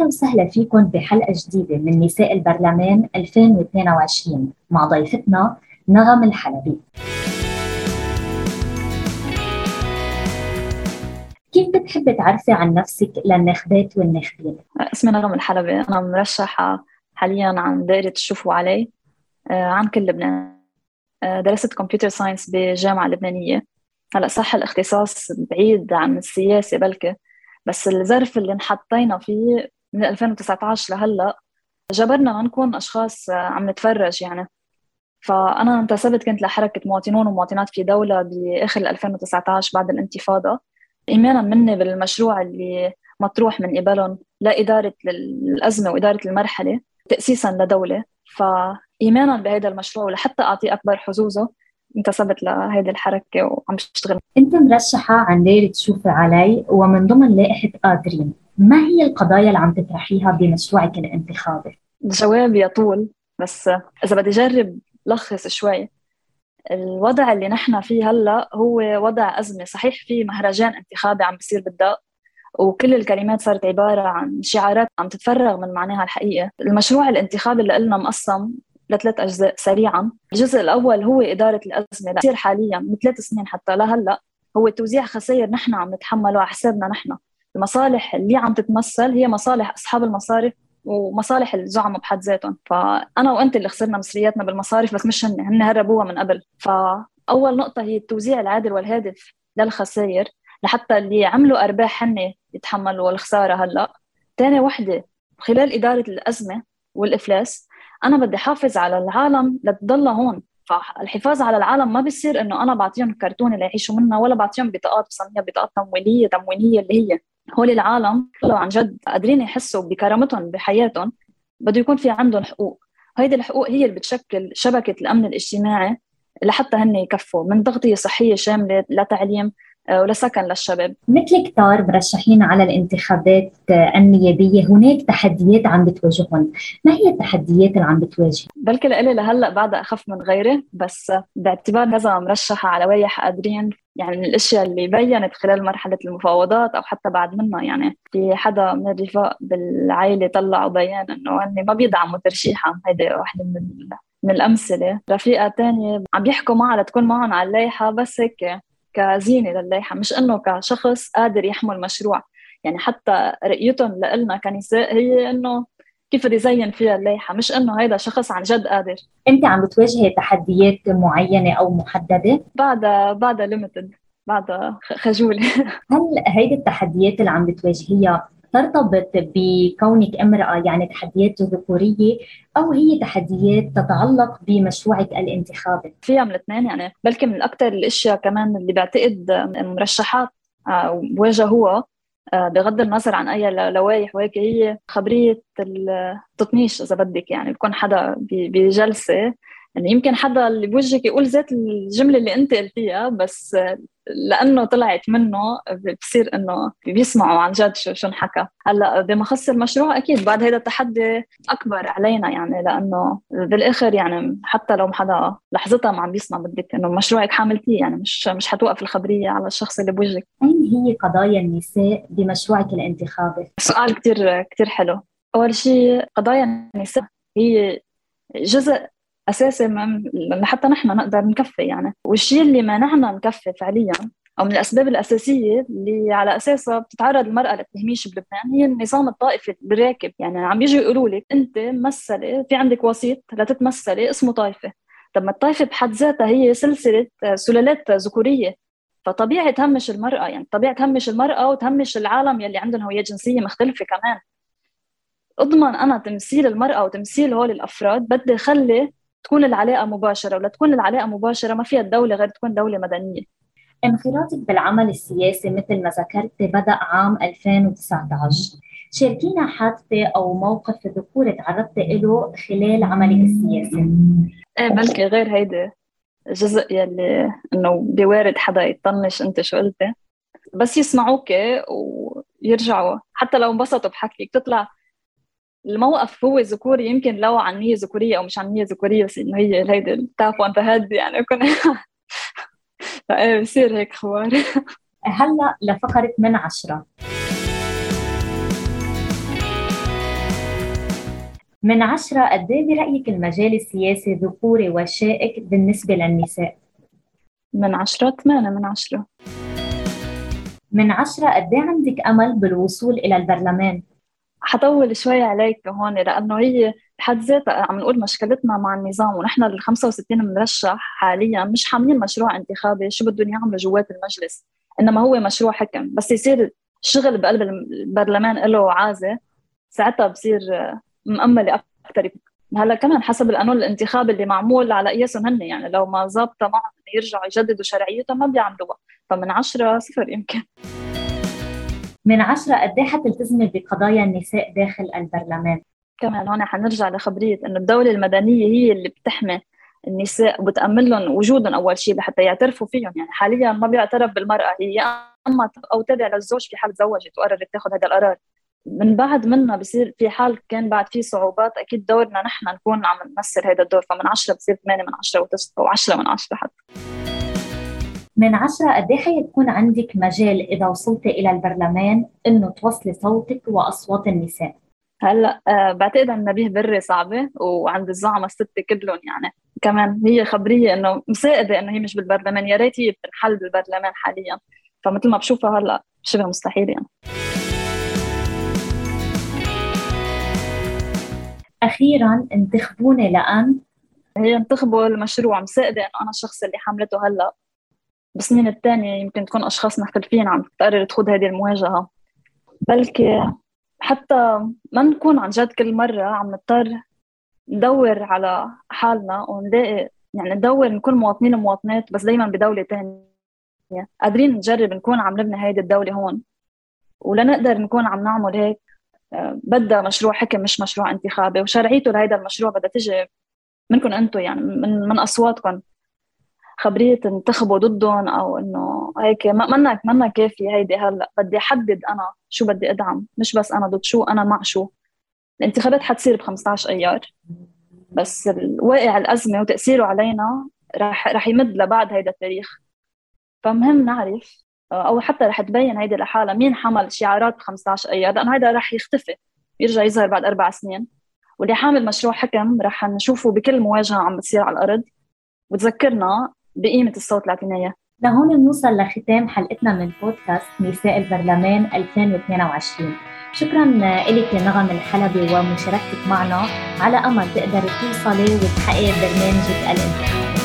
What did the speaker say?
أهلا وسهلا فيكم بحلقة جديدة من نساء البرلمان 2022 مع ضيفتنا نغم الحلبي. كيف بتحبي تعرفي عن نفسك للناخبات والناخبين؟ اسمي نغم الحلبي أنا مرشحة حاليا عن دائرة الشوف وعاليه آه، عن كل لبنان. آه، درست computer science بجامعة لبنانية. هلأ صح الاختصاص بعيد عن السياسة بلكي بس الظرف اللي انحطينا فيه من 2019 لهلأ جبرنا ما نكون اشخاص عم نتفرج يعني. فأنا انتسبت كنت لحركة مواطنون ومواطنات في دولة بآخر 2019 بعد الانتفاضة. إيمانا مني بالمشروع اللي مطروح من قبلهم لإدارة الازمه وإدارة المرحلة تاسيسا لدولة. فإيمانا بهذا المشروع ولحتى اعطيه أكبر حظوظه انتسبت لهيدي الحركة وعم بشتغل. أنت مرشحة عن دايرة شوفي علي ومن ضمن لائحة قادرين ما هي القضايا اللي عم تطرحيها بمشروعك الانتخابي؟ الجواب يطول بس إذا بدي أجرب لخص شوي. الوضع اللي نحن فيه هلأ هو وضع أزمة صحيح في مهرجان انتخابي عم بيصير بالدق وكل الكلمات صارت عبارة عن شعارات عم تتفرغ من معناها الحقيقة. المشروع الانتخابي اللي قلنا مقسم لثلاث أجزاء سريعا. الجزء الأول هو إدارة الأزمة اللي حاليا من ثلاث سنين حتى لهلأ هو توزيع خسائر نحن عم نتحمله على حسابنا نحن. المصالح اللي عم تتمثل هي مصالح أصحاب المصارف ومصالح الزعماء بحد ذاتهم. فأنا وأنت اللي خسرنا مصرياتنا بالمصارف بس مش هن هن هربوها من قبل. فأول نقطة هي التوزيع العادل والهادف للخسائر لحتى اللي عملوا أرباح هن يتحملوا الخساره هلأ. ثاني وحدة خلال إدارة الأزمة والإفلاس أنا بدي حافظ على العالم لتضل هون. فالحفاظ على العالم ما بيصير إنه أنا بعطيهم كرتونه ليعيشوا منها ولا بعطيهم بطاقات بسميها بطاقات تمويلية تموينيه اللي هي. هول العالم لو عن جد قادرين يحسوا بكرامتهم بحياتهم. بده يكون في عندهم حقوق. هيدي الحقوق هي اللي بتشكل شبكة الأمن الاجتماعي لحتى هن يكفوا من تغطية صحية شاملة لتعليم آه، ولسكن للشباب. مثل كتار مرشحين على الانتخابات آه، النيابية هناك تحديات عم بتواجههم. ما هي التحديات اللي عم بتواجه؟ بلكي لإلي لهلأ بعدها أخف من غيري بس باعتبار كذا مرشحة على ويح قادرين يعني من الأشياء اللي بينت خلال مرحلة المفاوضات أو حتى بعد منها. يعني في حدا من الرفاق بالعائله طلعوا بيان إنه هن ما بيدعموا ترشيحها هيدي واحدة من من الأمثلة. رفيقة تانية عم يحكوا معها لتكون معهم على اللائحة بس هيك كزينة للائحه مش إنه كشخص قادر يحمل مشروع. يعني حتى رؤيتهم لنا كنساء هي إنه كيف بدي زين فيها اللائحة؟ مش إنه هيدا شخص عن جد قادر. أنت عم بتواجهي تحديات معينة أو محددة؟ بعدها بعدها ليمتد بعدها خجوله هل هيدي التحديات اللي عم بتواجهيها ترتبط بكونك امرأة يعني تحديات ذكورية أو هي تحديات تتعلق بمشروعك الانتخابي؟ فيها من الاثنين يعني بلكي من أكثر الأشياء كمان اللي بعتقد المرشحات آه، واجهوها بغض النظر عن أي لوائح وهيك هي خبرية التطنيش إذا بدك يعني بكون حدا بجلسة يعني يمكن حدا اللي بوجهك يقول ذات الجملة اللي انت قلتيها بس لأنه طلعت منه بصير إنه بيسمعوا عن جد شو شو انحكى. هلأ بما خص المشروع أكيد بعد هذا التحدي أكبر علينا يعني لأنه بالآخر يعني حتى لو حدا لحظتها ما عم بيسمع بدك إنه مشروعك حاملتيه يعني مش مش حتوقف الخبرية على الشخص اللي بوجهك. أين هي قضايا النساء بمشروعك الانتخابي؟ سؤال كثير كثير حلو. أول شيء قضايا النساء هي جزء اساسي لحتى نحن نقدر نكفي يعني. والشيء اللي منعنا نكفي فعليا أو من الأسباب الأساسية اللي على أساسها بتتعرض المراه للتهميش بلبنان هي النظام الطائفي بالراكب يعني عم يجوا يقولوا لك أنت ممثله في عندك وسيط لتتمثلي اسمه طائفة. طب ما الطائفة بحد ذاتها هي سلسلة سلالات ذكورية. فطبيعي تهمش المرأة يعني طبيعي تهمش المرأة وتهمش العالم يلي عندهم هوية جنسية مختلفة كمان. أضمن أنا تمثيل المرأة وتمثيل هول الأفراد بدي أخلي تكون العلاقة مباشرة ولا تكون العلاقة مباشرة ما فيها الدولة غير تكون دولة مدنية. انخراطك بالعمل السياسي مثل ما ذكرت بدأ عام 2019 شاركينا حادثه أو موقف ذكوري تعرضت له خلال عملك السياسي. إيه بلكي غير هيدي جزء يلي إنه بوارد حدا يطنش أنت شو قلتي. بس يسمعوك ويرجعوا. حتى لو انبسطوا بحكيك تطلع الموقف هو ذكوري يمكن لو عن نية ذكورية أو مش عن نية ذكورية بس إنه هي هيدي التاب وانت هاد يعني كنا فإيه بصير هيك خوار هلا لفقرة من عشرة من عشرة قد إيه برأيك المجال السياسي ذكوري وشائك بالنسبة للنساء؟ من عشرة ثمانية من عشرة من عشرة قد إيه عندك أمل بالوصول إلى البرلمان؟ حطول شوي عليك هون لأنه هي بحد ذاتها عم نقول مشكلتنا مع النظام ونحن ال 65 مرشح حاليا مش حاملين مشروع انتخابي شو بدهم يعملوا جوات المجلس؟ إنما هو مشروع حكم. بس يصير الشغل بقلب البرلمان له عازة ساعتها بصير مأملة أكثر هلأ كمان حسب القانون الانتخابي اللي معمول على قياسهم هن يعني لو ما ظابطة معهم يرجعوا يجددوا شرعيتها ما بيعملوها. فمن عشرة صفر يمكن. من عشرة قد إيه حتلتزمي بقضايا النساء داخل البرلمان؟ كمان هون حنرجع لخبرية إنه الدولة المدنية هي اللي بتحمي النساء وبتأمن لهم وجودهم أول شيء لحتى يعترفوا فيهم. يعني حاليا ما بيعترف بالمرأة هي أما أو تابع للزوج في حال تزوجت وقررت تاخذ هذا القرار. من بعد منا بصير في حال كان بعد في صعوبات أكيد دورنا نحن نكون عم نمثل هذا الدور. فمن 10 بصير 8 من 10 و9 و10 من 10 حتى. من 10 قد إيه حيكون عندك مجال إذا وصلتي إلى البرلمان إنه توصلي صوتك وأصوات النساء. هلا أه بعتقد إن نبيه بري صعبة وعند الزعماء السته كلهم يعني. كمان هي خبرية إنه مساعدة إنه هي مش بالبرلمان يا ريت هي بتنحل بالبرلمان حاليا. فمثل ما بشوفها هلا شبه مستحيل يعني. أخيرا انتخبوني لأن؟ هي انتخبوا المشروع مساعدة إنه أنا الشخص اللي حملته هلا. بالسنين الثانية يمكن تكون أشخاص مختلفين عم تقرر تخوض هذه المواجهة. بلكي حتى ما نكون عن جد كل مرة عم نضطر ندور على حالنا ونلاقي يعني ندور نكون مواطنين ومواطنات بس دايما بدولة تانية. قادرين نجرب نكون عم نبني هيدي الدولة هون. ولنقدر نكون عم نعمل هيك بدها مشروع حكم مش مشروع انتخابي. وشرعيته لهيدا المشروع بدها تجي منكم أنتم يعني من من أصواتكم. خبرية تنتخبوا ضدهم أو إنه هيك. منا منا كافية هيدي هلأ. بدي أحدد أنا شو بدي أدعم. مش بس أنا ضد شو أنا مع شو. الانتخابات حتصير ب 15 أيار. بس واقع الأزمة وتأثيره علينا رح رح يمد لبعد هيدا التاريخ. فمهم نعرف أو حتى رح تبين هيدي لحالها مين حمل شعارات ب 15 أيار. لأنه هيدا رح يختفي. يرجع يظهر بعد أربع سنين. واللي حامل مشروع حكم رح نشوفه بكل مواجهة عم بتصير على الأرض. وتذكرنا بقيمة الصوت اللي لهون بنوصل لختام حلقتنا من بودكاست نساء البرلمان 2022 شكرا لك يا نغم الحلبي ومشاركتك معنا. على أمل تقدري توصلي وتحققي برنامجك الانتخابي.